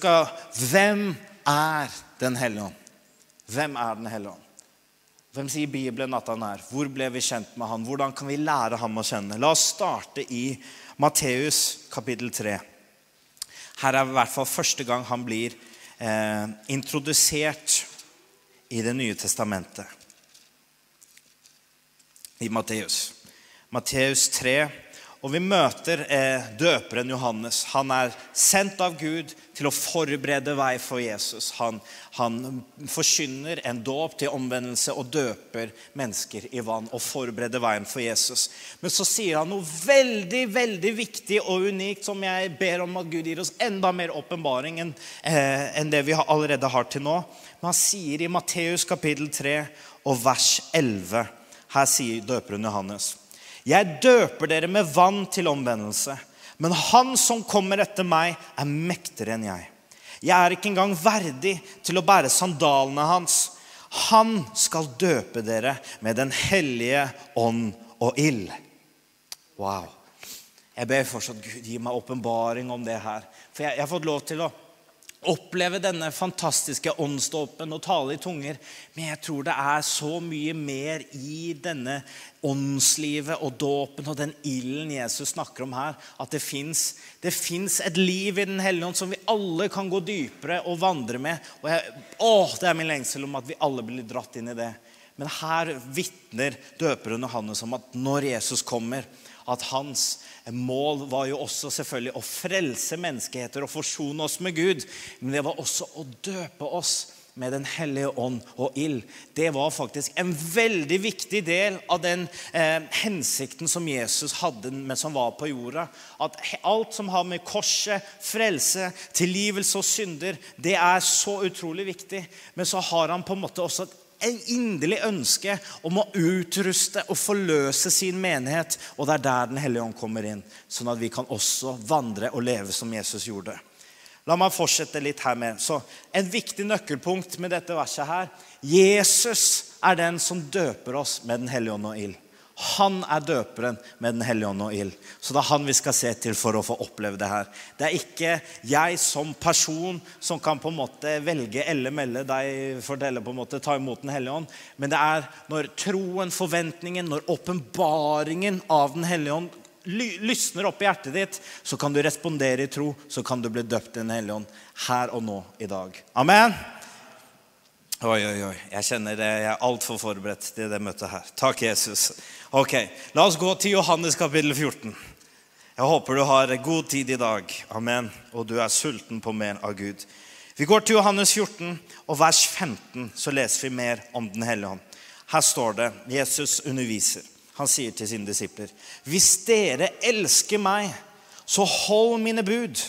Skal Hvem er Den hellige ånd? Hvem er Den hellige ånd? Hvem sier Bibelen at han er? Hvor ble vi kjent med han? Hvordan kan vi lære ham å kjenne? La oss starte i Matteus kapittel 3. Her er i hvert fall første gang han blir eh, introdusert i Det nye testamentet. I Matteus. Matteus 3 og vi møter eh, døperen Johannes. Han er sendt av Gud til å forberede vei for Jesus. Han, han forkynner en dåp til omvendelse og døper mennesker i vann. og forbereder veien for Jesus. Men så sier han noe veldig veldig viktig og unikt som jeg ber om at Gud gir oss enda mer åpenbaring enn, eh, enn det vi allerede har til nå. Men han sier i Matteus kapittel 3 og vers 11 Her sier døperen Johannes. Jeg døper dere med vann til omvendelse, men han som kommer etter meg, er mektigere enn jeg. Jeg er ikke engang verdig til å bære sandalene hans. Han skal døpe dere med Den hellige ånd og ild. Wow. Jeg ber fortsatt Gud gi meg åpenbaring om det her. For jeg, jeg har fått lov til å oppleve denne fantastiske åndsdåpen og tale i tunger. Men jeg tror det er så mye mer i denne åndslivet og dåpen og den ilden Jesus snakker om her, at det fins et liv i Den hellige ånd som vi alle kan gå dypere og vandre med. Og jeg, å, Det er min lengsel om at vi alle blir dratt inn i det. Men her vitner døperen Johannes om at når Jesus kommer, at hans mål var jo også selvfølgelig å frelse menneskeheter og forsone oss med Gud. Men det var også å døpe oss med Den hellige ånd og ild. Det var faktisk en veldig viktig del av den eh, hensikten som Jesus hadde mens han var på jorda. At alt som har med korset, frelse, tilgivelse og synder, det er så utrolig viktig. Men så har han på en måte også et en inderlig ønske om å utruste og forløse sin menighet. Og det er der Den hellige ånd kommer inn, sånn at vi kan også vandre og leve som Jesus gjorde. La meg fortsette litt her med. Så En viktig nøkkelpunkt med dette verset her Jesus er den som døper oss med Den hellige ånd og ild. Han er døperen med Den hellige ånd og ild. Så det er han vi skal se til for å få oppleve det her. Det er ikke jeg som person som kan på en måte velge eller melde deg fortelle på en måte ta imot Den hellige ånd. Men det er når troen, forventningen, når åpenbaringen av Den hellige ånd lysner opp i hjertet ditt, så kan du respondere i tro. Så kan du bli døpt i Den hellige ånd her og nå i dag. Amen. Oi, oi, oi. Jeg kjenner det. Jeg er altfor forberedt til det møtet her. Takk, Jesus. Ok, La oss gå til Johannes kapittel 14. Jeg håper du har god tid i dag. Amen. Og du er sulten på mer av Gud. Vi går til Johannes 14, og vers 15, så leser vi mer om Den hellige ånd. Her står det Jesus underviser. Han sier til sine disipler.: Hvis dere elsker meg, så hold mine bud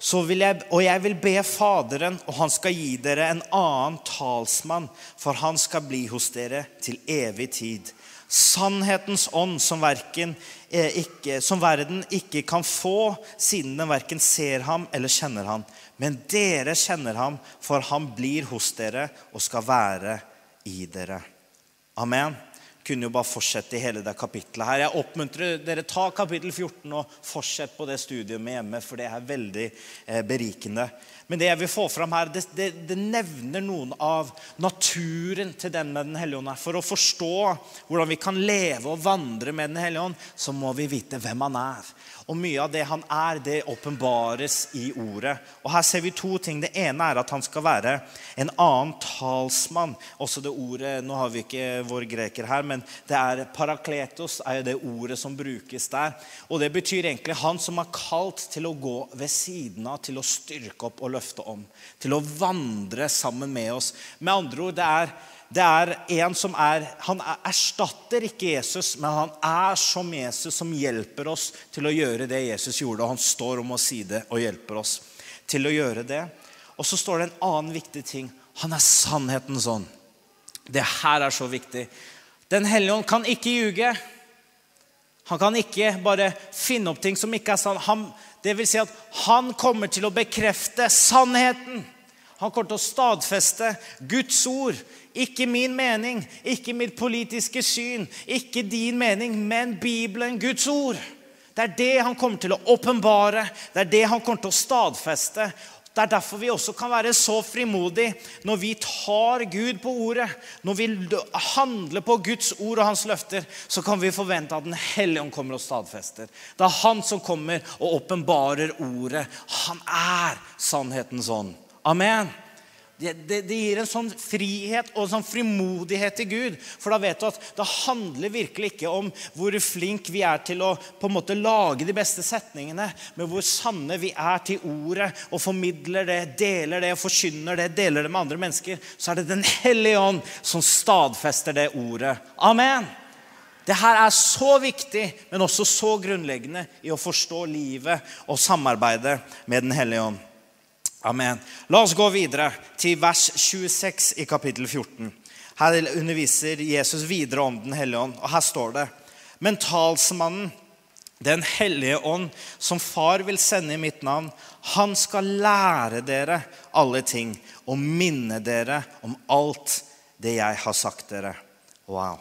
jeg, og jeg vil be Faderen, og han skal gi dere en annen talsmann, for han skal bli hos dere til evig tid. Sannhetens ånd, som, verken, eh, ikke, som verden ikke kan få, siden den verken ser ham eller kjenner ham. Men dere kjenner ham, for han blir hos dere og skal være i dere. Amen kunne jo bare fortsette i hele det kapittelet her. Jeg oppmuntrer dere ta kapittel 14 og fortsett på det studiet med hjemme, for det er veldig eh, berikende. Men det jeg vil få fram her, det, det, det, nevner noen av naturen til den med Den hellige ånd. For å forstå hvordan vi kan leve og vandre med Den hellige ånd, så må vi vite hvem han er. Og mye av det han er, det åpenbares i ordet. Og Her ser vi to ting. Det ene er at han skal være en annen talsmann. Også det ordet, Nå har vi ikke vår greker her, men det er parakletos er det ordet som brukes der. Og Det betyr egentlig han som er kalt til å gå ved siden av, til å styrke opp og løfte om. Til å vandre sammen med oss. Med andre ord, det er det er en som er Han erstatter ikke Jesus, men han er som Jesus, som hjelper oss til å gjøre det Jesus gjorde. Og han står om å si det og hjelper oss til å gjøre det. Og så står det en annen viktig ting. Han er sannhetens ånd. Det her er så viktig. Den hellige ånd kan ikke ljuge. Han kan ikke bare finne opp ting som ikke er sann. Han, det vil si at han kommer til å bekrefte sannheten. Han kommer til å stadfeste Guds ord. Ikke min mening, ikke mitt politiske syn, ikke din mening, men Bibelen, Guds ord. Det er det han kommer til å åpenbare, det er det han kommer til å stadfeste. Det er derfor vi også kan være så frimodige når vi tar Gud på ordet. Når vi handler på Guds ord og hans løfter, så kan vi forvente at Den hellige ånd kommer og stadfester. Det er han som kommer og åpenbarer ordet. Han er sannhetens ånd. Amen. Det, det, det, gir en sånn frihet og en sånn frimodighet til Gud. For da vet du at det handler virkelig ikke om hvor flink vi er til å på en måte lage de beste setningene, men hvor sanne vi er til ordet og formidler det, deler det, forkynner det, deler det med andre mennesker. Så er det Den hellige ånd som stadfester det ordet. Amen. Det her er så viktig, men også så grunnleggende i å forstå livet og samarbeidet med Den hellige ånd. Amen. La oss gå videre til vers 26 i kapittel 14. Her underviser Jesus videre om Den hellige ånd, og her står det Men talsmannen, Den hellige ånd, som Far vil sende i mitt navn, han skal lære dere alle ting og minne dere om alt det jeg har sagt dere. Wow.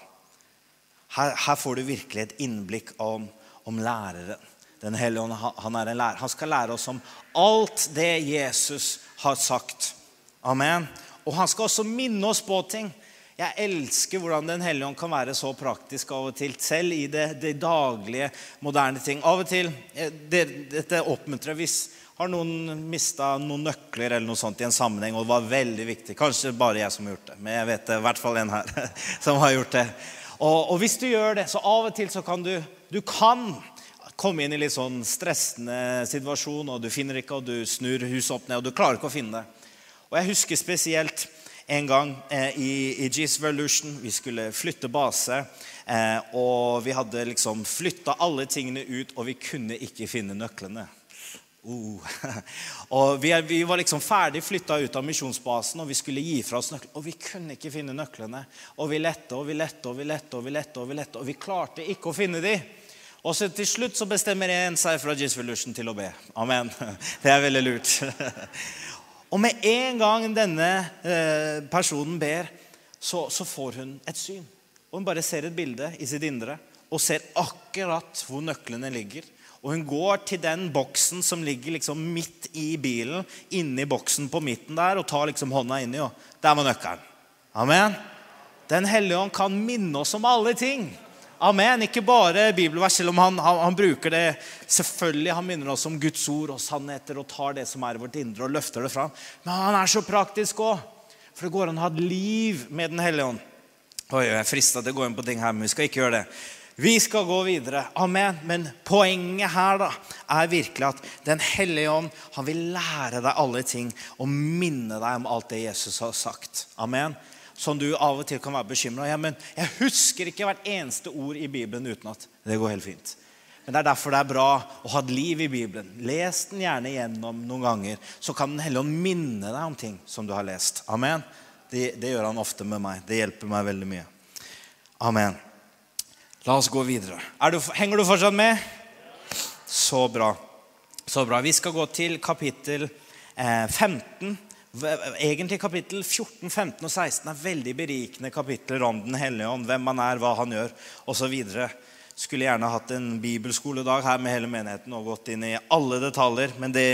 Her, her får du virkelig et innblikk om, om læreren. Den hellige ånd han er en lærer. Han skal lære oss om alt det Jesus har sagt. Amen. Og han skal også minne oss på ting. Jeg elsker hvordan Den hellige ånd kan være så praktisk av og til. Selv i det, det daglige, moderne ting. Av og til eh, det, Dette oppmuntrer hvis har noen mista noen nøkler eller noe sånt i en sammenheng, og det var veldig viktig. Kanskje bare jeg som har gjort det, men jeg vet det, i hvert fall en her som har gjort det. Og, og hvis du gjør det, så av og til så kan du Du kan komme inn i litt sånn stressende situasjon, og du finner ikke, og du snur huset opp ned, og du klarer ikke å finne det. Og jeg husker spesielt en gang eh, i, i G's Revolution. Vi skulle flytte base, eh, og vi hadde liksom flytta alle tingene ut, og vi kunne ikke finne nøklene. Uh. og vi, vi, var liksom ferdig flytta ut av misjonsbasen, og vi skulle gi fra oss nøklene. Og vi kunne ikke finne nøklene. Og vi lette og vi lette og vi lette, og vi lette, og vi lette, og vi klarte ikke å finne dem. Og så til slutt så bestemmer en seg fra Gisvolution til å be. Amen. Det er veldig lurt. Og med en gang denne eh, personen ber, så, så får hun et syn. Og hun bare ser et bilde i sitt indre og ser akkurat hvor nøklene ligger. Og hun går til den boksen som ligger liksom midt i bilen, inni boksen på midten der, og tar liksom hånda inni, og der var nøkkelen. Amen. Den hellige ånd kan minne oss om alle ting. Amen. Ikke bare bibelvers, selv om han, han, han, bruker det selvfølgelig. Han minner oss om Guds ord og sannheter og tar det som er i vårt indre, og løfter det fram. Men han er så praktisk òg. For det går an å ha et liv med Den hellige ånd. Oi, jeg er frista til å gå inn på ting her, men vi skal ikke gjøre det. Vi skal gå videre. Amen. Men poenget her da, er virkelig at Den hellige ånd han vil lære deg alle ting og minne deg om alt det Jesus har sagt. Amen som du av og til kan være bekymra ja, men jeg husker ikke hvert eneste ord i Bibelen utenat. Det går helt fint. Men det er derfor det er bra å ha et liv i Bibelen. Les den gjerne igjennom noen ganger, så kan Den hellige ånd minne deg om ting som du har lest. Amen. Det, det, gjør han ofte med meg. Det hjelper meg veldig mye. Amen. La oss gå videre. Du, henger du fortsatt med? Så bra. Så bra. Vi skal gå til kapittel eh, 15 Egentlig kapittel 14, 15 og 16 er veldig berikende kapitler om Den hellige ånd. Hvem han er, hva han gjør, osv. Skulle gjerne hatt en bibelskoledag her med hele menigheten og gått inn i alle detaljer, men det,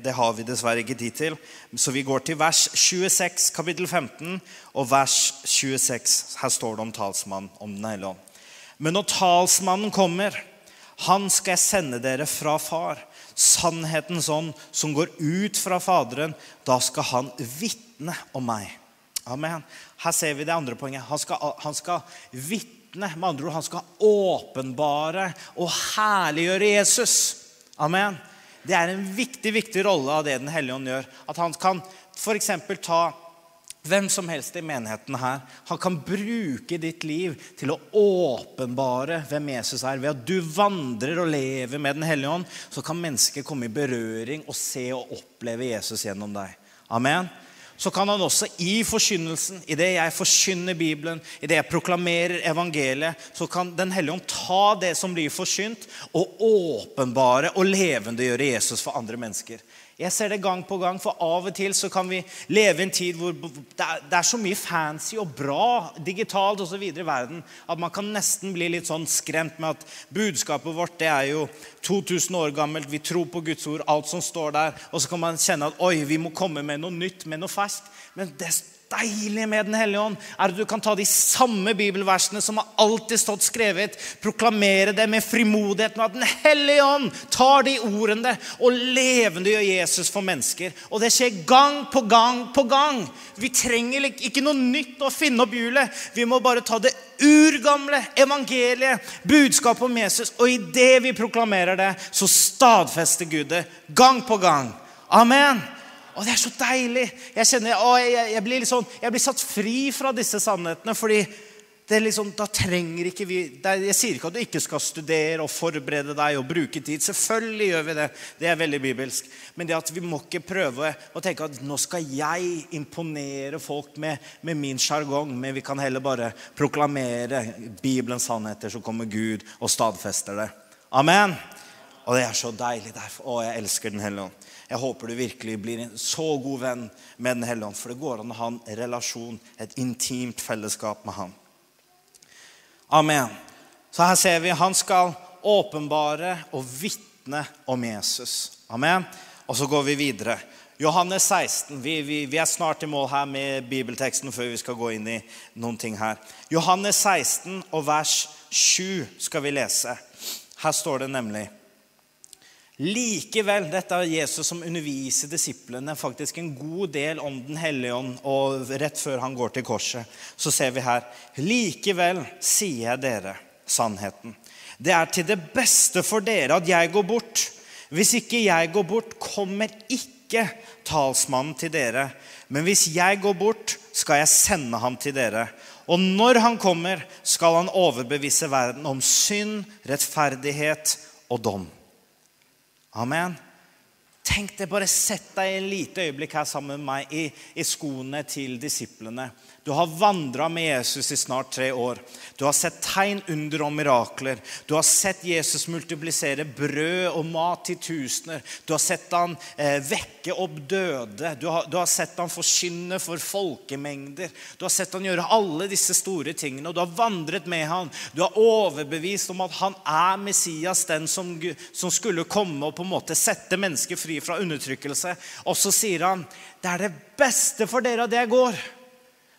det har vi dessverre ikke tid til. Så vi går til vers 26, kapittel 15, og vers 26. Her står det om talsmannen om Den hellige ånd. Men når talsmannen kommer, han skal jeg sende dere fra far sannhetens ånd som går ut fra Faderen, da skal han vitne om meg. Amen. Her ser vi det andre poenget. Han skal, han skal vitne. Med andre ord, han skal åpenbare og herliggjøre Jesus. Amen. Det er en viktig viktig rolle av det Den hellige ånd gjør. At han kan f.eks. ta hvem som helst i menigheten her. Han kan bruke ditt liv til å åpenbare hvem Jesus er. Ved at du vandrer og lever med Den hellige ånd, så kan mennesker komme i berøring og se og oppleve Jesus gjennom deg. Amen. Så kan han også i forkynnelsen, i det jeg forkynner Bibelen, i det jeg proklamerer evangeliet, så kan Den hellige ånd ta det som blir forkynt, og åpenbare og levendegjøre Jesus for andre mennesker. Jeg ser det gang på gang, for av og til så kan vi leve i en tid hvor det er, så mye fancy og bra digitalt osv. i verden at man kan nesten bli litt sånn skremt med at budskapet vårt det er jo 2000 år gammelt. Vi tror på Guds ord, alt som står der. Og så kan man kjenne at oi, vi må komme med noe nytt, med noe ferskt. Men det deilige med Den hellige ånd er at du kan ta de samme bibelversene som har alltid stått skrevet, proklamere det med frimodighet med at Den hellige ånd tar de ordene og levendegjør Jesus for mennesker. Og det skjer gang på gang på gang. Vi trenger ikke noe nytt å finne opp hjulet. Vi må bare ta det urgamle evangeliet, budskapet om Jesus. Og idet vi proklamerer det, så stadfester Gud det gang på gang. Amen. Og det er så deilig. Jeg kjenner, å, jeg, jeg, blir sånn, jeg, blir satt fri fra disse sannhetene. fordi liksom, da trenger ikke vi er, Jeg sier ikke at du ikke skal studere og forberede deg og bruke tid. Selvfølgelig gjør vi det. Det er veldig bibelsk. Men det at vi må ikke prøve å tenke at nå skal jeg imponere folk med, med min sjargong. Men vi kan heller bare proklamere Bibelens sannheter, så kommer Gud og stadfester det. Amen. Og det er så deilig. Derfor. Å, jeg elsker Den hellige ånd. Jeg håper du virkelig blir en så god venn med Den hellige ånd. For det går an å ha en relasjon, et intimt fellesskap med Han. Amen. Så her ser vi han skal åpenbare og vitne om Jesus. Amen. Og så går vi videre. Johannes 16. Vi, vi, vi, er snart i mål her med bibelteksten før vi skal gå inn i noen ting her. Johannes 16 og vers 7 skal vi lese. Her står det nemlig Likevel, dette er Jesus som underviser disiplene faktisk en god del om Den hellige ånd, og rett før han går til korset, så ser vi her Likevel sier jeg dere sannheten. Det er til det beste for dere at jeg går bort. Hvis ikke jeg går bort, kommer ikke talsmannen til dere. Men hvis jeg går bort, skal jeg sende ham til dere. Og når han kommer, skal han overbevise verden om synd, rettferdighet og dom. Amen. Tenk deg, Bare sett deg en lite øyeblikk her sammen med meg i, i skoene til disiplene. Du har vandra med Jesus i snart tre år. Du har sett tegn, under og mirakler. Du har sett Jesus multiplisere brød og mat til tusener. Du har sett han eh, vekke opp døde. Du har, du har sett han forkynne for folkemengder. Du har sett han gjøre alle disse store tingene. Og du har vandret med han. Du har overbevist om at han er Messias, den som, som skulle komme og på en måte sette mennesker fri fra undertrykkelse. Og så sier han det er det beste for dere at jeg går.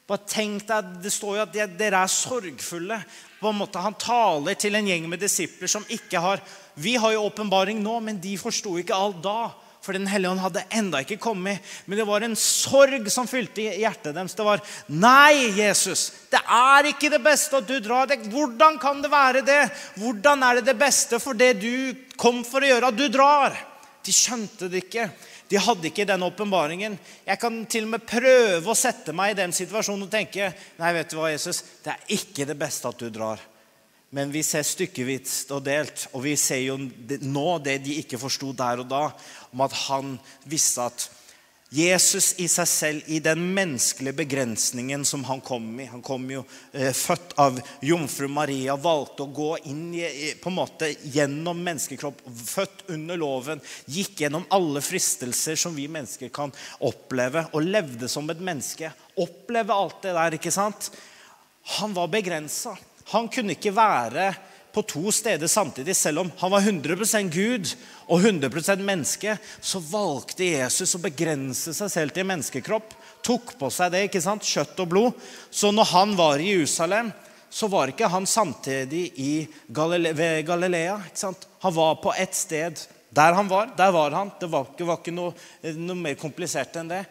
Bare tenk deg, Det står jo at dere er sorgfulle. På en måte Han taler til en gjeng med disipler som ikke har Vi har jo åpenbaring nå, men de forsto ikke alt da. For Den hellige ånd hadde enda ikke kommet. Men det var en sorg som fylte hjertet deres. Det var Nei, Jesus, det er ikke det beste at du drar. Hvordan kan det være det? Hvordan er det det beste for det du kom for å gjøre, at du drar? De skjønte det ikke. De hadde ikke den åpenbaringen. Jeg kan til og med prøve å sette meg i den situasjonen og tenke nei, vet du hva, Jesus, det er ikke det beste at du drar. Men vi ser stykkevis og delt, og vi ser jo nå det de ikke forsto der og da, om at han visste at Jesus i seg selv, i den menneskelige begrensningen som han kom i Han kom jo eh, født av jomfru Maria, valgte å gå inn i, på en måte gjennom menneskekropp, født under loven, gikk gjennom alle fristelser som vi mennesker kan oppleve, og levde som et menneske. Oppleve alt det der, ikke sant? Han var begrensa. Han kunne ikke være på to steder samtidig. Selv om han var 100 Gud og 100 menneske, så valgte Jesus å begrense seg selv til en menneskekropp. Tok på seg det, ikke sant? kjøtt og blod. Så når han var i Jerusalem, så var ikke han samtidig i Galile ved Galilea. ikke sant? Han var på ett sted. Der han var, der var han. Det var ikke, var ikke noe, noe mer komplisert enn det.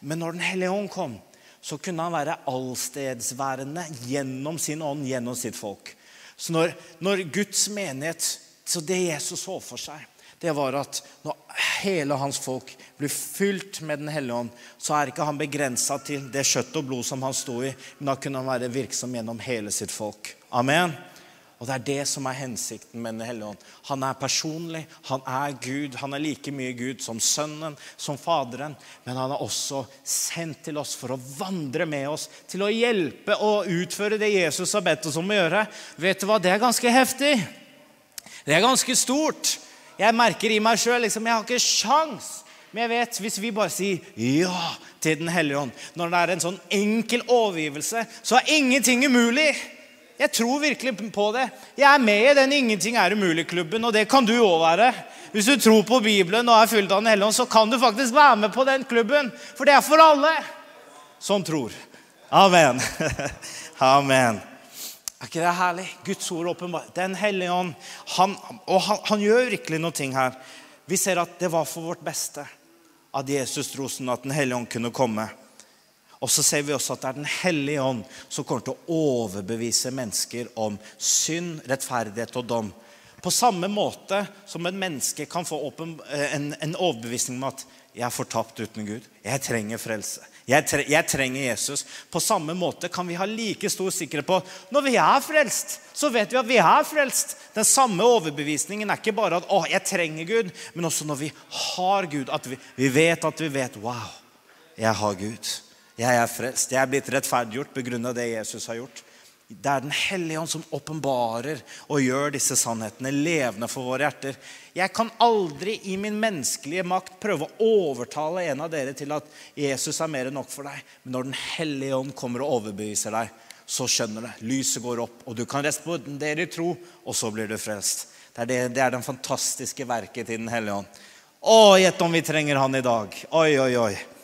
Men når Den hellige ånd kom, så kunne han være allstedsværende gjennom sin ånd, gjennom sitt folk. Så når, når Guds menighet Så det Jesus så for seg, det var at når hele hans folk blir fylt med Den hellige ånd, så er ikke han begrensa til det kjøtt og blod som han sto i, men da kunne han være virksom gjennom hele sitt folk. Amen. Og Det er det som er hensikten med Den hellige ånd. Han er personlig, han er Gud. Han er like mye Gud som Sønnen, som Faderen. Men han er også sendt til oss for å vandre med oss, til å hjelpe og utføre det Jesus har bedt oss om å gjøre. Vet du hva? Det er ganske heftig. Det er ganske stort. Jeg merker i meg sjøl liksom, jeg har ikke sjans Men jeg vet, hvis vi bare sier ja til Den hellige ånd, når det er en sånn enkel overgivelse, så er ingenting umulig. Jeg tror virkelig på det. Jeg er med i den Ingenting er umulig-klubben, og det kan du òg være. Hvis du tror på Bibelen og er fylt av Den hellige ånd, så kan du faktisk være med på den klubben. For det er for alle som tror. Amen. Amen. Er ikke det herlig? Guds ord åpenbart. Den hellige ånd. Han, og han, han, gjør virkelig noe ting her. Vi ser at det var for vårt beste at Jesus dro sånn at Den hellige ånd kunne komme. Og så ser vi også at det er Den hellige ånd som kommer til å overbevise mennesker om synd, rettferdighet og dom. På samme måte som en menneske kan få eh, en, en overbevisning om at 'jeg er fortapt uten Gud', 'jeg trenger frelse'. Jeg, tre, jeg, trenger Jesus. På samme måte kan vi ha like stor sikkerhet på når vi er frelst, så vet vi at vi er frelst. Den samme overbevisningen er ikke bare at 'Å, jeg trenger Gud', men også når vi har Gud. At vi, vi vet at vi vet 'Wow, jeg har Gud'. Jeg er frelst. Jeg er blitt rettferdiggjort pga. det Jesus har gjort. Det er Den hellige ånd som åpenbarer og gjør disse sannhetene levende for våre hjerter. Jeg kan aldri i min menneskelige makt prøve å overtale en av dere til at Jesus er mer enn nok for deg. Men når Den hellige ånd kommer og overbeviser deg, så skjønner det. Lyset går opp, og du kan respondere i tro, og så blir du frelst. Det er, det, det er den fantastiske verket til Den hellige ånd. Å, gjett om vi trenger han i dag. Oi, oi, oi.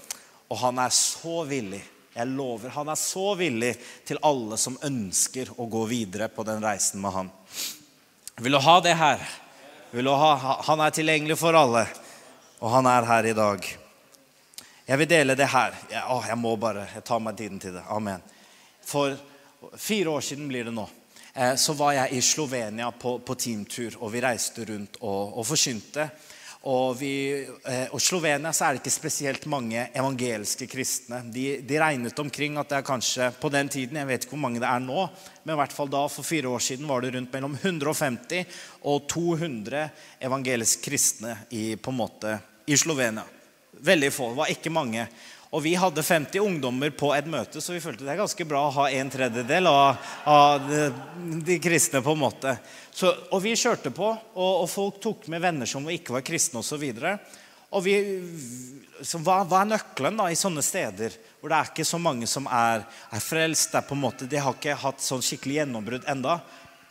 Og han er så villig jeg lover, han er så villig til alle som ønsker å gå videre på den reisen med han. Vil du ha det her? Vil du ha? Han er tilgjengelig for alle, og han er her i dag. Jeg vil dele det her. Jeg, å, jeg må bare jeg tar meg tiden til det. Amen. For fire år siden blir det nå. Eh, så var jeg i Slovenia på, på teamtur, og vi reiste rundt og, og forkynte. Og, vi, eh, og Slovenia så er det ikke spesielt mange evangeliske kristne. De, de, regnet omkring at det er kanskje på den tiden, jeg vet ikke hvor mange det er nå, men i hvert fall da for fire år siden var det rundt mellom 150 og 200 evangeliske kristne i, på en måte, i Slovenia. Veldig få. Det var ikke mange. Og vi hadde 50 ungdommer på et møte, så vi følte det er ganske bra å ha en tredjedel av, av de, de, kristne. på en måte. Så, og vi kjørte på, og, og, folk tok med venner som ikke var kristne osv. Og vi, så hva, hva, er nøkkelen da i sånne steder hvor det er ikke så mange som er, er frelst? Det er på en måte, De har ikke hatt sånn skikkelig gjennombrudd enda.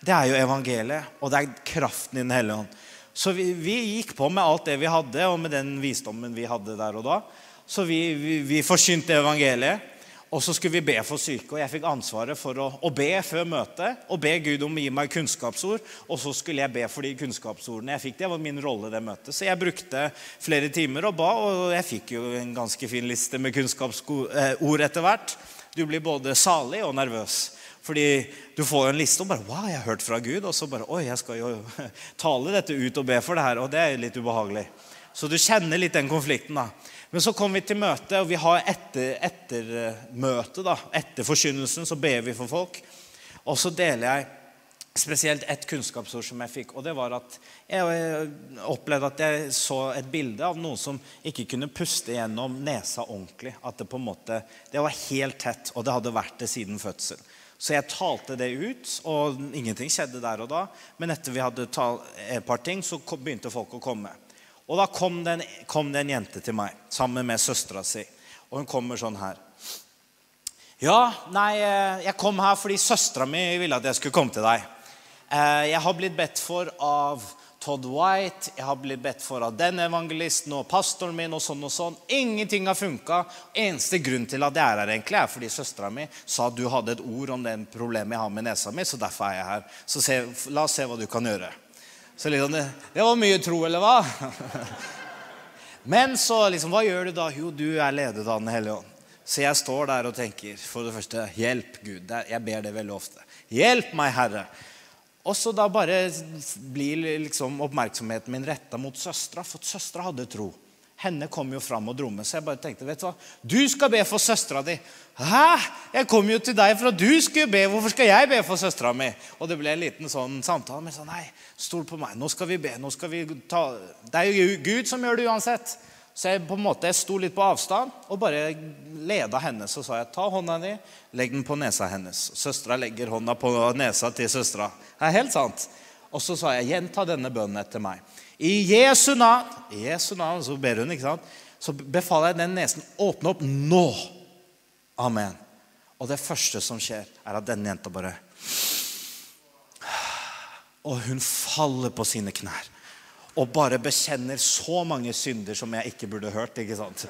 Det er jo evangeliet, og det er kraften i Den hellige ånd. Så vi, vi, gikk på med alt det vi hadde, og med den visdommen vi hadde der og da. Så vi, vi, vi forkynte evangeliet. Og så skulle vi be for syke. Og jeg fikk ansvaret for å, å, be før møtet. Og be Gud om å gi meg kunnskapsord. Og så skulle jeg be for de kunnskapsordene jeg fikk. Det var min rolle i det møtet. Så jeg brukte flere timer og ba, og jeg fikk jo en ganske fin liste med kunnskapsord eh, etter hvert. Du blir både salig og nervøs. Fordi du får en liste og bare Wow, jeg har hørt fra Gud. Og så bare Oi, jeg skal jo tale dette ut og be for det her. Og det er litt ubehagelig. Så du kjenner litt den konflikten, da. Men så kom vi til møte, og vi har etter, etter møte, da, etter forkynnelsen, så ber vi for folk. Og så deler jeg spesielt ett kunnskapsord som jeg fikk. Og det var at jeg opplevde at jeg så et bilde av noen som ikke kunne puste gjennom nesa ordentlig. At det på en måte, det var helt tett, og det hadde vært det siden fødsel. Så jeg talte det ut, og ingenting skjedde der og da. Men etter vi hadde et par ting, så begynte folk å komme. Og da kom det, en, kom det en jente til meg sammen med søstera si. Og hun kommer sånn her. Ja, nei, eh, jeg kom her fordi søstera mi ville at jeg skulle komme til deg. Eh, jeg har blitt bedt for av Todd White, jeg har blitt bedt for av den evangelisten og pastoren min og sånn og sånn. Ingenting har funka. Eneste grunn til at jeg er her, egentlig er fordi søstera mi sa at du hadde et ord om den problemet jeg har med nesa mi, så derfor er jeg her. Så se, la oss se hva du kan gjøre. Så liksom, det, det var mye tro, eller hva? Men så liksom, hva gjør du da? Jo, du er ledet av Den hellige ånd. Så jeg står der og tenker for det første Hjelp, Gud. Jeg ber det veldig ofte. Hjelp meg, Herre. Og så da bare blir liksom oppmerksomheten min retta mot søstera, for søstera hadde tro. Henne kom jo fram og dro med, så jeg bare tenkte vet du hva, du skal be for søstera di. Hæ? Jeg kom jo til deg for at du skulle be. Hvorfor skal jeg be for søstera mi? Og det ble en liten sånn samtale. Men så nei, stol på meg. Nå skal vi be. nå skal vi ta... Det er jo Gud som gjør det uansett. Så jeg på en måte sto litt på avstand og bare leda henne. Så sa jeg ta hånda di, legg den på nesa hennes. Søstera legger hånda på nesa til søstera. Det er helt sant. Og så sa jeg gjenta denne bønnen etter meg. I Jesu navn, I Jesu navn, så ber hun, ikke sant? så befaler jeg den nesen åpne opp nå. Amen. Og det første som skjer, er at denne jenta bare Og hun faller på sine knær. Og bare bekjenner så mange synder som jeg ikke burde hørt. ikke sant?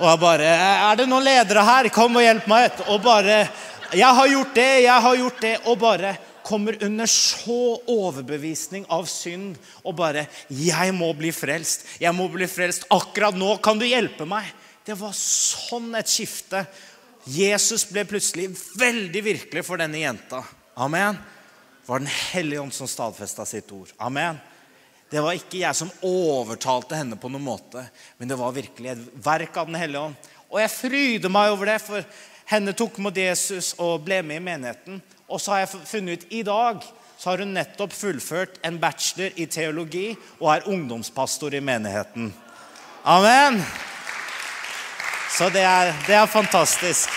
Og jeg bare Er det noen ledere her? Kom og hjelp meg. Og bare Jeg har gjort det, jeg har gjort det. Og bare kommer under så overbevisning av synd og bare 'Jeg må bli frelst. Jeg må bli frelst. Akkurat nå kan du hjelpe meg.' Det var sånn et skifte. Jesus ble plutselig veldig virkelig for denne jenta. Amen. Det var Den hellige ånd som stadfesta sitt ord. Amen. Det var ikke jeg som overtalte henne på noen måte, men det var virkelig et verk av Den hellige ånd. Og jeg fryder meg over det, for henne tok mot Jesus og ble med i menigheten. Og så har jeg funnet ut i dag så har hun nettopp fullført en bachelor i teologi og er ungdomspastor i menigheten. Amen! Så det er, det er fantastisk.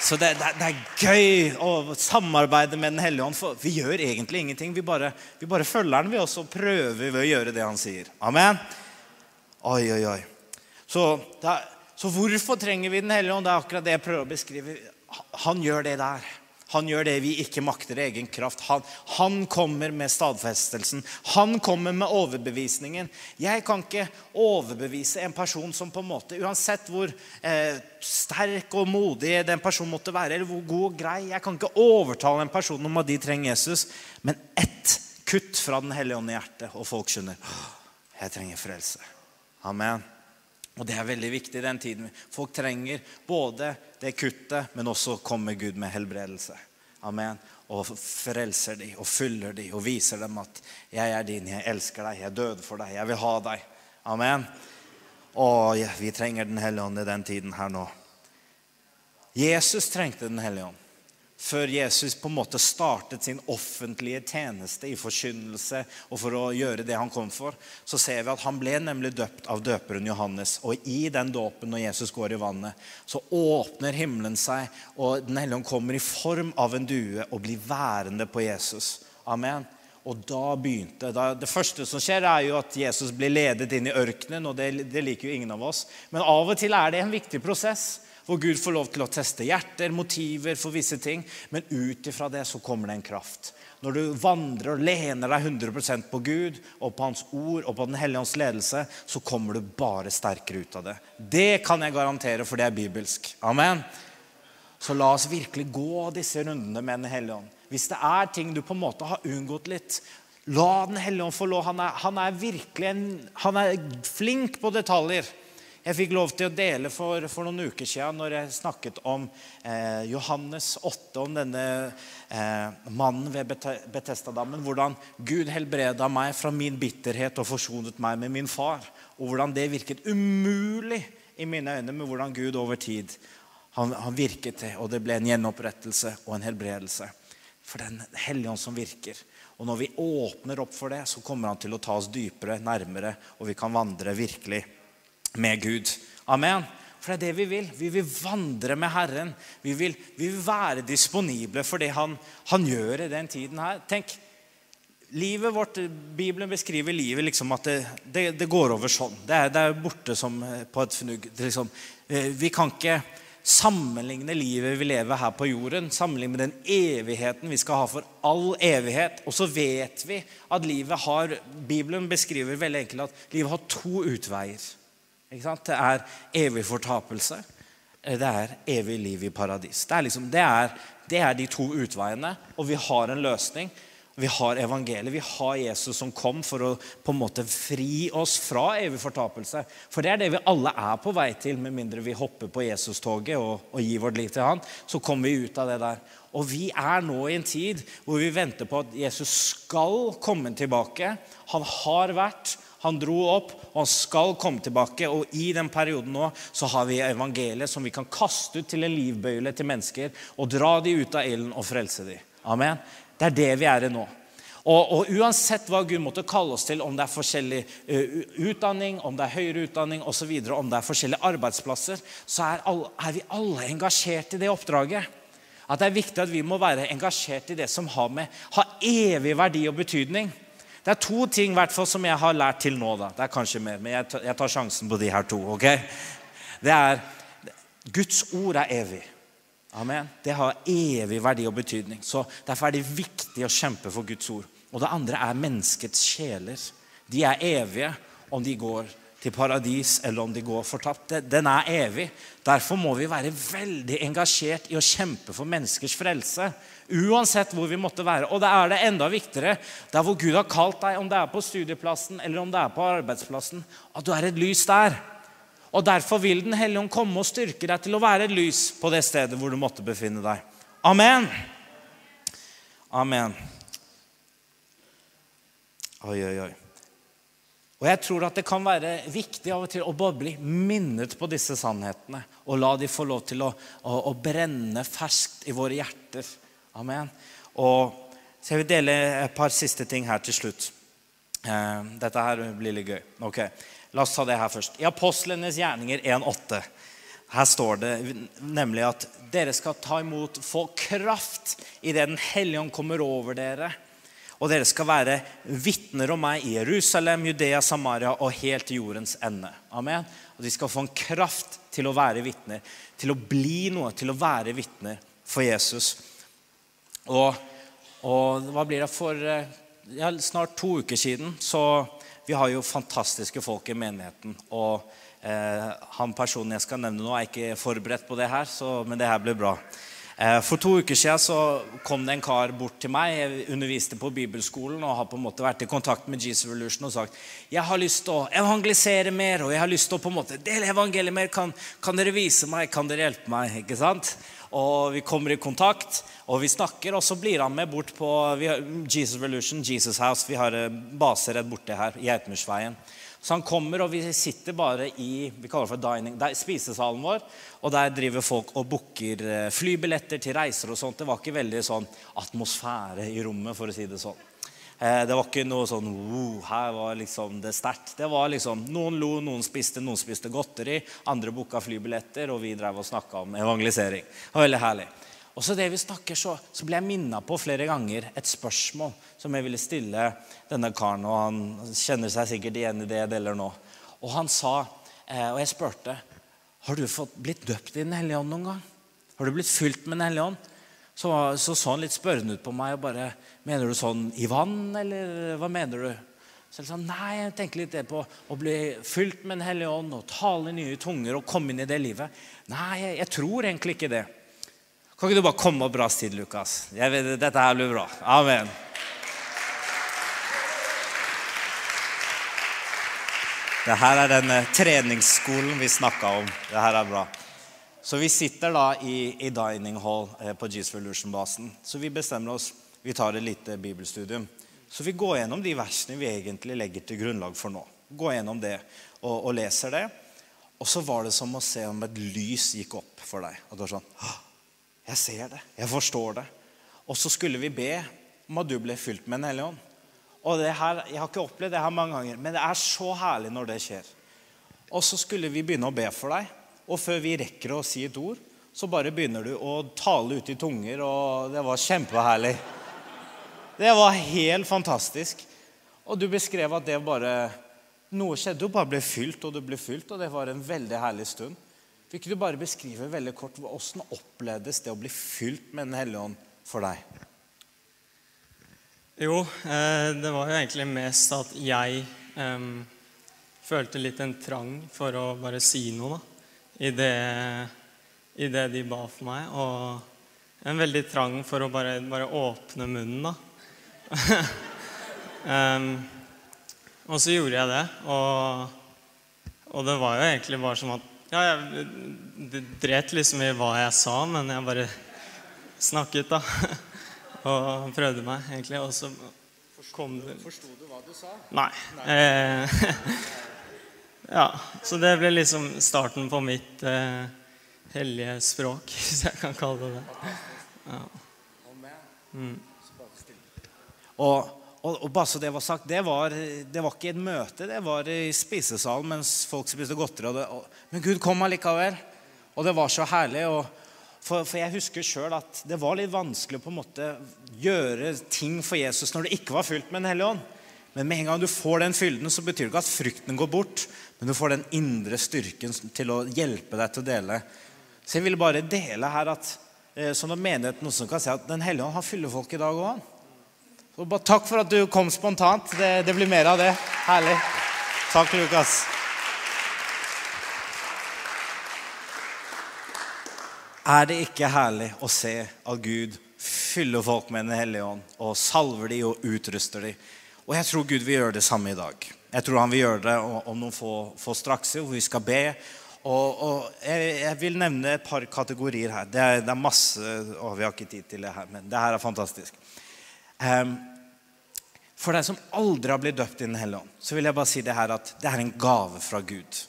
Så det, det, det, er gøy å samarbeide med Den hellige ånd. For vi gjør egentlig ingenting. Vi bare, vi bare følger den, vi, og så prøver vi å gjøre det han sier. Amen. Oi, oi, oi. Så, er, så hvorfor trenger vi Den hellige ånd? Det er akkurat det jeg prøver å beskrive. Han gjør det der. Han gjør det vi ikke makter i egen kraft. Han, han, kommer med stadfestelsen. Han kommer med overbevisningen. Jeg kan ikke overbevise en person som på en måte, uansett hvor eh, sterk og modig den personen måtte være, eller hvor god og grei Jeg kan ikke overtale en person om at de trenger Jesus. Men ett kutt fra Den hellige ånd i hjertet, og folk skjønner jeg trenger frelse. Amen. Og Det er veldig viktig i den tiden. Folk trenger både det kuttet, men også kommer Gud med helbredelse. Amen. Og frelser de og fyller de og viser dem at 'jeg er din, jeg elsker deg, jeg døde for deg, jeg vil ha deg'. Amen. Og vi trenger Den hellige ånd i den tiden her nå. Jesus trengte Den hellige ånd før Jesus på en måte startet sin offentlige tjeneste i forkynnelse og for å gjøre det han kom for, så ser vi at han ble nemlig døpt av døperen Johannes. Og i den dåpen, når Jesus går i vannet, så åpner himmelen seg, og Den hellige ånd kommer i form av en due og blir værende på Jesus. Amen. Og da begynte da, Det første som skjer, er jo at Jesus blir ledet inn i ørkenen, og det, det liker jo ingen av oss. Men av og til er det en viktig prosess hvor Gud får lov til å teste hjerter, motiver for visse ting. Men ut ifra det så kommer det en kraft. Når du vandrer og lener deg 100% på Gud og på Hans ord og på Den hellige ånds ledelse, så kommer du bare sterkere ut av det. Det kan jeg garantere, for det er bibelsk. Amen. Så la oss virkelig gå disse rundene med Den hellige ånd. Hvis det er ting du på en måte har unngått litt, la Den hellige ånd få lov. Han er, han er virkelig en, han er flink på detaljer. Jeg fikk lov til å dele for, for noen uker siden når jeg snakket om eh, Johannes 8, om denne eh, mannen ved Betestadammen. Hvordan Gud helbreda meg fra min bitterhet og forsonet meg med min far. Og hvordan det virket umulig i mine øyne, med hvordan Gud over tid han, han virket til. Og det ble en gjenopprettelse og en helbredelse. For den hellige ånd som virker. Og når vi åpner opp for det, så kommer han til å ta oss dypere, nærmere, og vi kan vandre virkelig med Gud. Amen. For det er det vi vil. Vi vil vandre med Herren. Vi vil, vi vil være disponible for det han, han, gjør i den tiden her. Tenk, livet vårt, Bibelen beskriver livet liksom at det, det, det går over sånn. Det er, det er, borte som på et fnugg. Liksom, eh, vi kan ikke sammenligne livet vi lever her på jorden, sammenligne med den evigheten vi skal ha for all evighet. Og så vet vi at livet har Bibelen beskriver veldig enkelt at livet har to utveier. Det er evig fortapelse. Eh, det er evig liv i paradis. Det er, liksom, det, er, det er, de to utveiene, og vi har en løsning. Vi har evangeliet. Vi har Jesus som kom for å på en måte fri oss fra evig fortapelse. For det er det vi alle er på vei til, med mindre vi hopper på Jesus-toget og, og, gir vårt liv til han. Så kommer vi ut av det der. Og vi er nå i en tid hvor vi venter på at Jesus skal komme tilbake. Han har vært, han dro opp, og han skal komme tilbake. Og i den perioden nå så har vi evangeliet som vi kan kaste ut til en livbøyle til mennesker og dra de ut av ilden og frelse de. Amen. Det er det vi er i nå. Og, og, Uansett hva Gud måtte kalle oss til, om det er forskjellig uh, utdanning, om det er høyere utdanning osv., om det er forskjellige arbeidsplasser, så er, alle, er, vi alle engasjert i det oppdraget. At det er viktig at vi må være engasjert i det som har, med, har evig verdi og betydning. Det er to ting hvert som jeg har lært til nå. da. Det er kanskje mer, men jeg tar, jeg tar sjansen på de her to. ok? Det er Guds ord er evig. Amen. Det har evig verdi og betydning. Så Derfor er det viktig å kjempe for Guds ord. Og det andre er menneskets sjeler. De er evige om de går til paradis eller om de går fortapt. Den er evig. Derfor må vi være veldig engasjert i å kjempe for menneskers frelse. Uansett hvor vi måtte være. Og det er det enda viktigere der hvor Gud har kalt deg, om det er på studieplassen eller om det er på arbeidsplassen, at du er et lys der. Og Derfor vil Den hellige ånd komme og styrke deg til å være et lys på det stedet hvor du måtte befinne deg. Amen. Amen. Oi, oi, oi. Og jeg tror at det kan være viktig av og til å bare bli minnet på disse sannhetene. Og la de få lov til å, å, å brenne ferskt i våre hjerter. Amen. Og så jeg vil dele et par siste ting her til slutt. Eh, dette her blir litt gøy. Ok, La oss ta det her først. I Apostlenes gjerninger 1,8 her står det nemlig at dere skal ta imot, få kraft idet Den hellige ånd kommer over dere. Og dere skal være vitner om meg i Jerusalem, Judea, Samaria og helt til jordens ende. Amen. Og de skal få en kraft til å være vitner, til å bli noe, til å være vitner for Jesus. Og, og hva blir det for eh, ja, snart to uker siden så Vi har jo fantastiske folk i menigheten. og eh, han personen jeg skal nevne nå, er ikke forberedt på det her, så, men det her blir bra. Eh, for to uker siden så kom det en kar bort til meg. Jeg underviste på bibelskolen og har på en måte vært i kontakt med Jesus Revolution og sagt jeg har lyst til å evangelisere mer og jeg har lyst til å på en måte dele evangeliet mer. Kan, kan dere vise meg? Kan dere hjelpe meg? Ikke sant? Og Vi kommer i kontakt, og vi snakker, og så blir han med bort på Jesus Revolution, Jesus House. Vi har eh, base rett borte her, i Geitmursveien. Så han kommer, og vi sitter bare i vi kaller det for dining, spisesalen vår. Og der driver folk og booker eh, flybilletter til reiser og sånt. Det var ikke veldig sånn atmosfære i rommet, for å si det sånn. Eh, det var ikke noe sånn wow, her var liksom det sterkt. Det var liksom, Noen lo, noen spiste, noen spiste godteri. Andre booka flybilletter, og vi drev og snakka om evangelisering. Det var veldig herlig. Og så det vi snakker, så, så ble jeg minna på flere ganger et spørsmål som jeg ville stille denne karen. Og han kjenner seg sikkert igjen i det jeg deler nå. Og han sa, eh, og jeg spurte, har du fått blitt døpt i Den hellige ånd noen gang? Har du blitt fylt med Den hellige ånd? Så, så, så han litt spørrende ut på meg og bare Mener du sånn i vann, eller hva mener du? Så jeg sa nei, jeg tenker litt det på å bli fylt med Den hellige ånd og tale nye tunger og komme inn i det livet. Nei, jeg, jeg tror egentlig ikke det. Kan ikke du bare komme og brasse til, Lukas? Vet, dette her blir bra. Amen. Det her er den treningsskolen vi snakka om. Det her er bra. Så vi sitter da i, i dining hall eh, på Jesus Revolution-basen. Så vi bestemmer oss Vi tar et lite bibelstudium. Så vi går gjennom de versene vi egentlig legger til grunnlag for nå. Går gjennom det og, og leser det. Og så var det som å se om et lys gikk opp for deg. Og det var sånn jeg ser det. Jeg forstår det. Og så skulle vi be om at du ble fylt med Den hellige ånd. Og det her, Jeg har ikke opplevd det her mange ganger, men det er så herlig når det skjer. Og så skulle vi begynne å be for deg, og før vi rekker å si et ord, så bare begynner du å tale ut i tunger, og det var kjempeherlig. Det var helt fantastisk. Og du beskrev at det bare Noe skjedde, du bare ble fylt, og du ble fylt, og det var en veldig herlig stund. Vil ikke du bare beskrive veldig kort hvordan opplevdes det å bli fylt med Den hellige ånd for deg? Jo, eh, det var jo egentlig mest at jeg um, følte litt en trang for å bare si noe da, i det, i det de ba for meg. Og en veldig trang for å bare, bare åpne munnen, da. um, og så gjorde jeg det, og, og det var jo egentlig bare som at ja, jeg dret liksom i hva jeg sa, men jeg bare snakket, da. Og prøvde meg, egentlig. Og så kom det Forsto du hva du sa? Nei. Eh, ja, så det ble liksom starten på mitt eh, hellige språk, hvis jeg kan kalle det det. Ja. Mm. Og og, og, bare så det var sagt, det var, det var, ikke et møte, det var i spisesalen mens folk spiste godteri. Det, men Gud kom allikevel. Og det var så herlig. For, for, jeg husker sjøl at det var litt vanskelig å på en måte gjøre ting for Jesus når det ikke var fylt med Den hellige ånd. Men med en gang du får den fylden, så betyr det ikke at frykten går bort, men du får den indre styrken til å hjelpe deg til å dele. Så jeg ville bare dele her at sånn at menigheten også kan si at Den hellige ånd har fyllefolk i dag òg, han. Så bare takk for at du kom spontant. Det, det blir mer av det. Herlig. Takk, Lukas. Er det ikke herlig å se at Gud fyller folk med Den hellige ånd og salver de og utruster de? Og jeg tror Gud vil gjøre det samme i dag. Jeg tror han vil gjøre det om noen få, få straks, hvor vi skal be. Og, og jeg, jeg, vil nevne et par kategorier her. Det er, det er masse å, Vi har ikke tid til det her, men det her er fantastisk. Um, for deg som aldri har blitt døpt i Den hellige ånd, så vil jeg bare si det her at det er en gave fra Gud.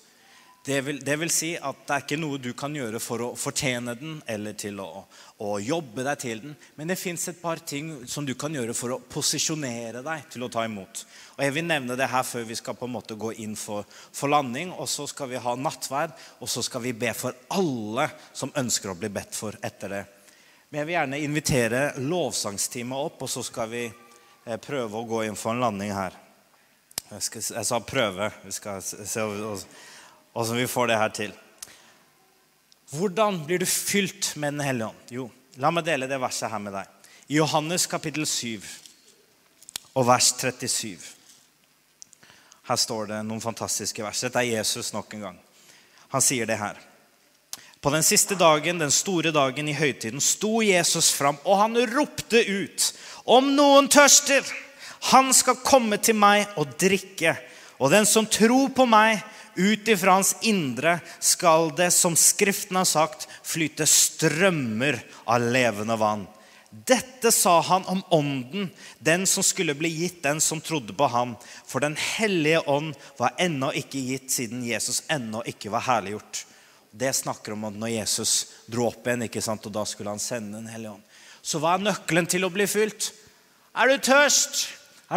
Det vil, det vil, si at det er ikke noe du kan gjøre for å fortjene den eller til å, å jobbe deg til den. Men det fins et par ting som du kan gjøre for å posisjonere deg til å ta imot. Og Jeg vil nevne det her før vi skal på en måte gå inn for, for landing. og Så skal vi ha nattverd, og så skal vi be for alle som ønsker å bli bedt for etter det. Men jeg vil gjerne invitere lovsangsteamet opp, og så skal vi prøve å gå inn for en landing her. Jeg, skal, jeg sa prøve. Vi skal se åssen vi får det her til. Hvordan blir du fylt med Den hellige ånd? Jo, la meg dele det verset her med deg. I Johannes kapittel 7 og vers 37. Her står det noen fantastiske vers. Dette er Jesus nok en gang. Han sier det her. På den siste dagen, den store dagen i høytiden, sto Jesus fram, og han ropte ut. Om noen tørster, han skal komme til meg og drikke. Og den som tror på meg, ut ifra hans indre skal det, som Skriften har sagt, flyte strømmer av levende vann. Dette sa han om ånden, den som skulle bli gitt den som trodde på ham. For Den hellige ånd var ennå ikke gitt, siden Jesus ennå ikke var herliggjort. Det snakker om at når Jesus dro opp igjen, ikke sant, og da skulle han sende Den hellige ånd. Så hva er nøkkelen til å bli fylt? Er du tørst?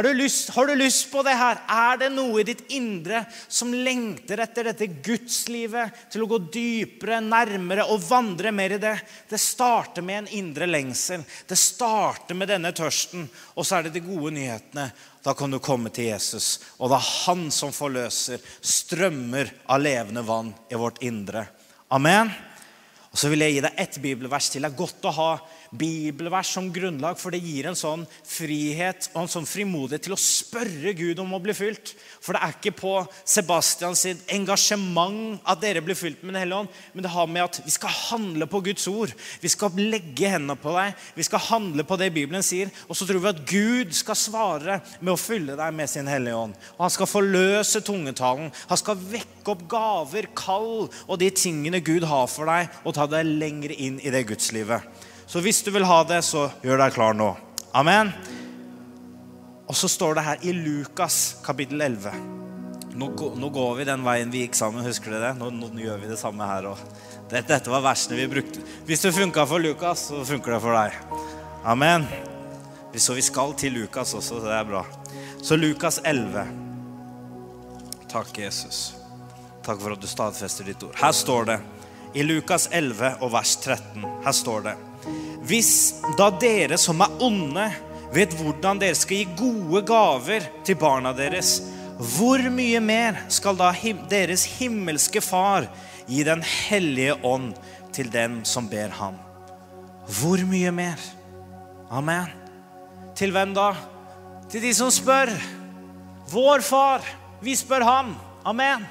Du lyst, har du lyst på det her? Er det noe i ditt indre som lengter etter dette gudslivet? Til å gå dypere, nærmere og vandre mer i det? Det starter med en indre lengsel. Det starter med denne tørsten. Og så er det de gode nyhetene. Da kan du komme til Jesus, og det er han som forløser strømmer av levende vann i vårt indre. Amen. Og Så vil jeg gi deg ett bibelvers til. Det er godt å ha bibelvers som grunnlag, for det gir en sånn frihet og en sånn frimodighet til å spørre Gud om å bli fylt. For det er ikke på Sebastians engasjement at dere blir fylt med Den hellige ånd, men det har med at vi skal handle på Guds ord. Vi skal legge hendene på deg, vi skal handle på det Bibelen sier. Og så tror vi at Gud skal svare med å fylle deg med sin Hellige Ånd. Og han skal forløse tungetalen. Han skal vekke opp gaver, kall og de tingene Gud har for deg, og ta deg lenger inn i det gudslivet. Så hvis du vil ha det, så gjør deg klar nå. Amen. Og så står det her i Lukas kapittel 11. Nå, nå går vi den veien vi gikk sammen, husker dere det? Nå, nå gjør vi det samme her òg. Dette, dette, var versene vi brukte. Hvis det funka for Lukas, så funker det for deg. Amen. Så vi skal til Lukas også, så det er bra. Så Lukas 11. Takk, Jesus. Takk for at du stadfester ditt ord. Her står det i Lukas 11 og vers 13. Her står det hvis da dere som er onde, vet hvordan dere skal gi gode gaver til barna deres, hvor mye mer skal da deres himmelske Far gi Den hellige ånd til dem som ber ham? Hvor mye mer? Amen. Til hvem da? Til de som spør. Vår far. Vi spør ham. Amen.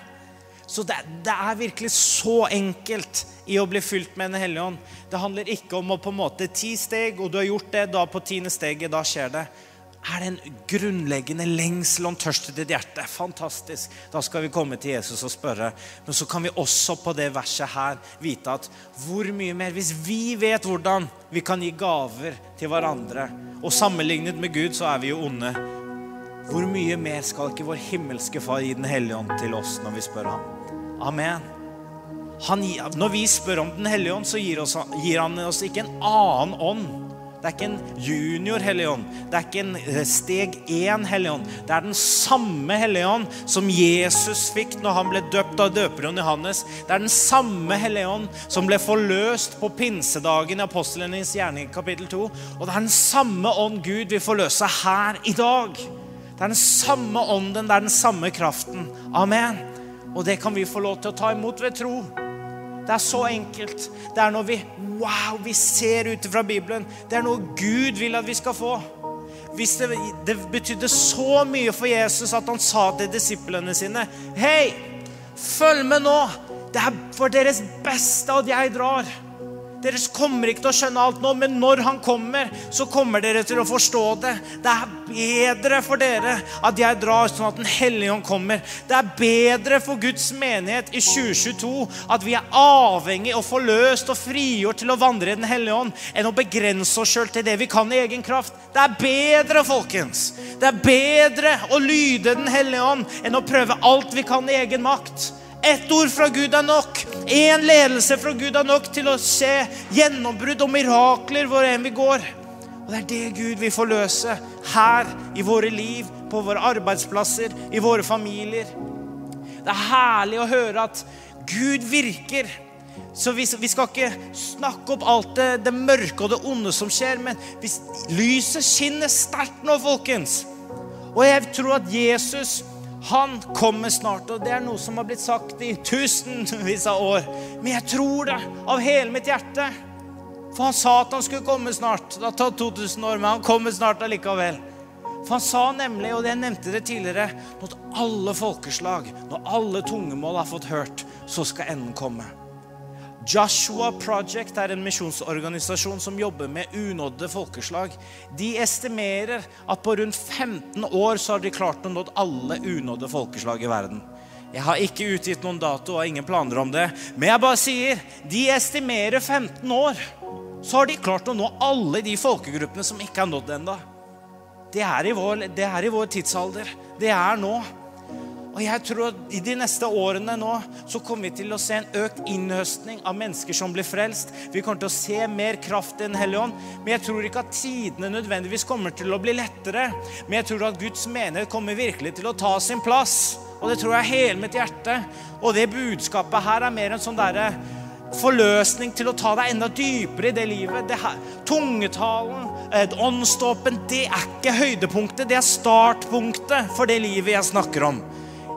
Så det, det, er virkelig så enkelt i å bli fylt med Den hellige ånd. Det handler ikke om å på en måte ti steg, og du har gjort det, da på tiende steget, da skjer det. Er det en grunnleggende lengsel og tørst i ditt hjerte? Fantastisk. Da skal vi komme til Jesus og spørre. Men så kan vi også på det verset her vite at hvor mye mer Hvis vi vet hvordan vi kan gi gaver til hverandre, og sammenlignet med Gud, så er vi jo onde. Hvor mye mer skal ikke vår himmelske Far gi Den hellige ånd til oss når vi spør ham? Amen. Han, når vi spør om Den hellige ånd, så gir, oss, gir, han oss ikke en annen ånd. Det er ikke en junior hellige ånd. Det er ikke en eh, steg én hellige ånd. Det er den samme hellige ånd som Jesus fikk når han ble døpt av døperen Johannes. Det er den samme hellige ånd som ble forløst på pinsedagen i apostlenes gjerning kapittel 2. Og det er den samme ånd Gud vil forløse her i dag. Det er den samme ånden, det er den samme kraften. Amen. Og det kan vi få lov til å ta imot ved tro. Det er så enkelt. Det er noe vi wow, vi ser ut fra Bibelen. Det er noe Gud vil at vi skal få. Hvis det, det betydde så mye for Jesus at han sa til disiplene sine Hei, følg med nå. Det er for deres beste at jeg drar. Dere kommer ikke til å skjønne alt nå, men når han kommer, så kommer dere til å forstå det. Det er bedre for dere at jeg drar, sånn at Den hellige ånd kommer. Det er bedre for Guds menighet i 2022 at vi er avhengig og forløst og frigjort til å vandre i Den hellige ånd, enn å begrense oss sjøl til det vi kan i egen kraft. Det er bedre, folkens. Det er bedre å lyde Den hellige ånd enn å prøve alt vi kan i egen makt. Ett ord fra Gud er nok. Én ledelse fra Gud er nok til å se gjennombrudd og mirakler hvor enn vi går. Og Det er det Gud vil forløse her i våre liv, på våre arbeidsplasser, i våre familier. Det er herlig å høre at Gud virker. Så vi, vi skal ikke snakke opp alt det, det, mørke og det onde som skjer, men hvis lyset skinner sterkt nå, folkens. Og jeg tror at Jesus han kommer snart, og det er noe som har blitt sagt i tusenvis av år. Men jeg tror det av hele mitt hjerte. For han sa at han skulle komme snart. Det har tatt 2000 år, men han kommer snart allikevel. For han sa nemlig, og jeg nevnte det tidligere, når alle folkeslag, når alle tungemål har fått hørt, så skal enden komme. Joshua Project er en misjonsorganisasjon som jobber med unådde folkeslag. De estimerer at på rundt 15 år så har de klart å nå alle unådde folkeslag i verden. Jeg har ikke utgitt noen dato og har ingen planer om det. Men jeg bare sier de estimerer 15 år. Så har de klart å nå alle de folkegruppene som ikke er nådd ennå. Det, det er i vår tidsalder. Det er nå. Og jeg tror at I de neste årene nå så kommer vi til å se en økt innhøstning av mennesker som blir frelst. Vi kommer til å se mer kraft i Hellig ånd. Men jeg tror ikke at tidene nødvendigvis kommer til å bli lettere. Men jeg tror at Guds menighet kommer virkelig til å ta sin plass. Og det tror jeg hele mitt hjerte. Og det budskapet her er mer en sånn derre forløsning til å ta deg enda dypere i det livet. Det her, tungetalen, åndsdåpen, det er ikke høydepunktet. Det er startpunktet for det livet jeg snakker om.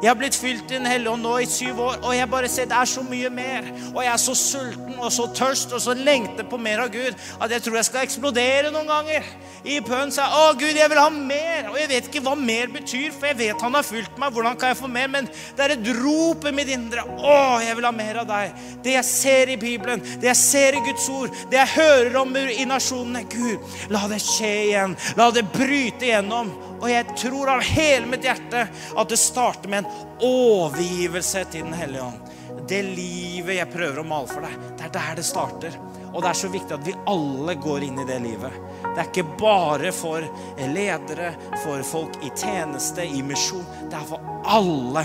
Jeg har blitt fylt i Den hellige ånd nå i syv år, og jeg bare ser det er så mye mer. Og jeg er så sulten og så tørst og så lengter på mer av Gud at jeg tror jeg skal eksplodere noen ganger. I bønn sa jeg 'Å, Gud, jeg vil ha mer'. Og jeg vet ikke hva mer betyr, for jeg vet han har fulgt meg. Hvordan kan jeg få mer? Men det er et rop i mitt indre. 'Å, jeg vil ha mer av deg'. Det jeg ser i Bibelen, det jeg ser i Guds ord, det jeg hører om i nasjonene. Gud, la det skje igjen. La det bryte igjennom. Og jeg tror av hele mitt hjerte at det starter med en overgivelse til Den hellige ånd. Det livet jeg prøver å male for deg, det er der det starter. Og det er så viktig at vi alle går inn i det livet. Det er ikke bare for ledere, for folk i tjeneste, i misjon. Det er for alle.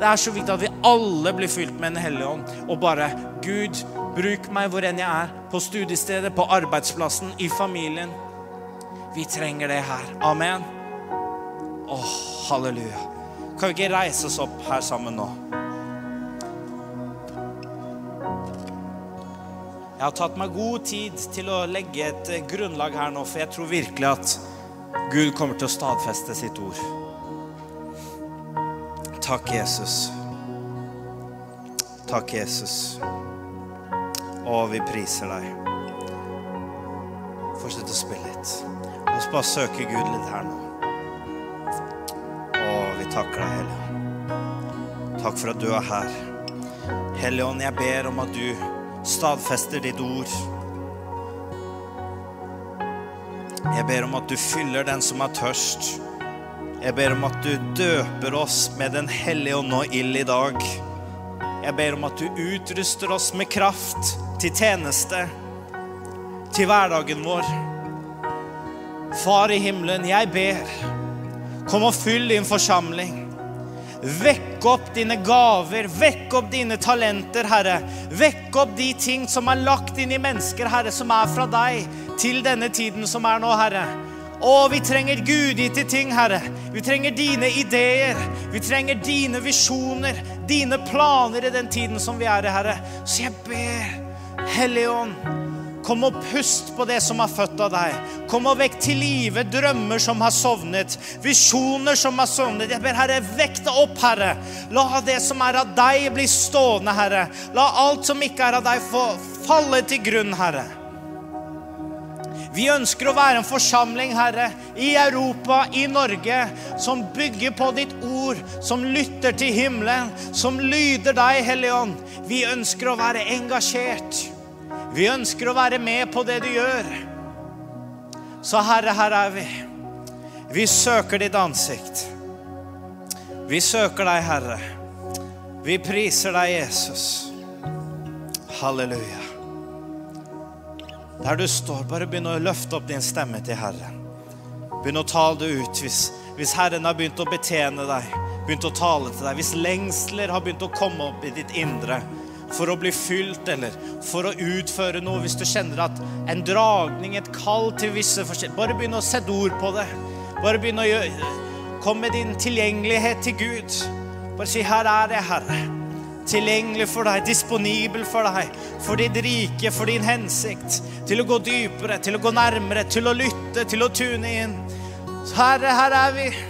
Det er så viktig at vi alle blir fylt med Den hellige ånd. Og bare Gud, bruk meg hvor enn jeg er. På studiestedet, på arbeidsplassen, i familien. Vi trenger det her. Amen. Åh, halleluja. Kan vi ikke reise oss opp her sammen nå? Jeg har tatt meg god tid til å legge et grunnlag her nå, for jeg tror virkelig at Gud kommer til å stadfeste sitt ord. Takk, Jesus. Takk, Jesus. Å, vi priser deg. Fortsett å spille litt. La oss bare søke Gud litt her nå takker deg, Helligånd. Takk for at du er her. Helligånd, jeg ber om at du stadfester ditt ord. Jeg ber om at du fyller den som er tørst. Jeg ber om at du døper oss med Den hellige ånd og ild i dag. Jeg ber om at du utruster oss med kraft til tjeneste, til hverdagen vår. Far i himmelen, jeg ber Kom og fyll din forsamling. Vekk opp dine gaver, vekk opp dine talenter, Herre. Vekk opp de ting som er lagt inn i mennesker, Herre, som er fra deg til denne tiden som er nå, Herre. Å, vi trenger gudgitte ting, Herre. Vi trenger dine ideer. Vi trenger dine visjoner, dine planer i den tiden som vi er i, Herre. Så jeg ber, Hellige Ånd, Kom og pust på det som er født av deg. Kom og vekk til live drømmer som har sovnet, visjoner som har sovnet. Jeg ber Herre, vekk det opp, Herre. La det som er av deg, bli stående, Herre. La alt som ikke er av deg, få falle til grunn, Herre. Vi ønsker å være en forsamling, Herre, i Europa, i Norge, som bygger på ditt ord, som lytter til himmelen, som lyder deg, Hellige Ånd. Vi ønsker å være engasjert. Vi ønsker å være med på det du gjør. Så Herre, her er vi. Vi søker ditt ansikt. Vi søker deg, Herre. Vi priser deg, Jesus. Halleluja. Der du står, bare begynn å løfte opp din stemme til Herren. Begynn å tale det ut hvis, hvis Herren har begynt å betjene deg, begynt å tale til deg. Hvis lengsler har begynt å komme opp i ditt indre for å bli fylt eller for å utføre noe. Hvis du kjenner at en dragning, et kall til visse forskjellige Bare begynn å sette ord på det. Bare begynn å gjøre Kom med din tilgjengelighet til Gud. Bare si 'Her er jeg, Herre' tilgjengelig for deg, disponibel for deg, for ditt rike, for din hensikt. Til å gå dypere, til å gå nærmere, til å lytte, til å tune inn. Herre, her er vi.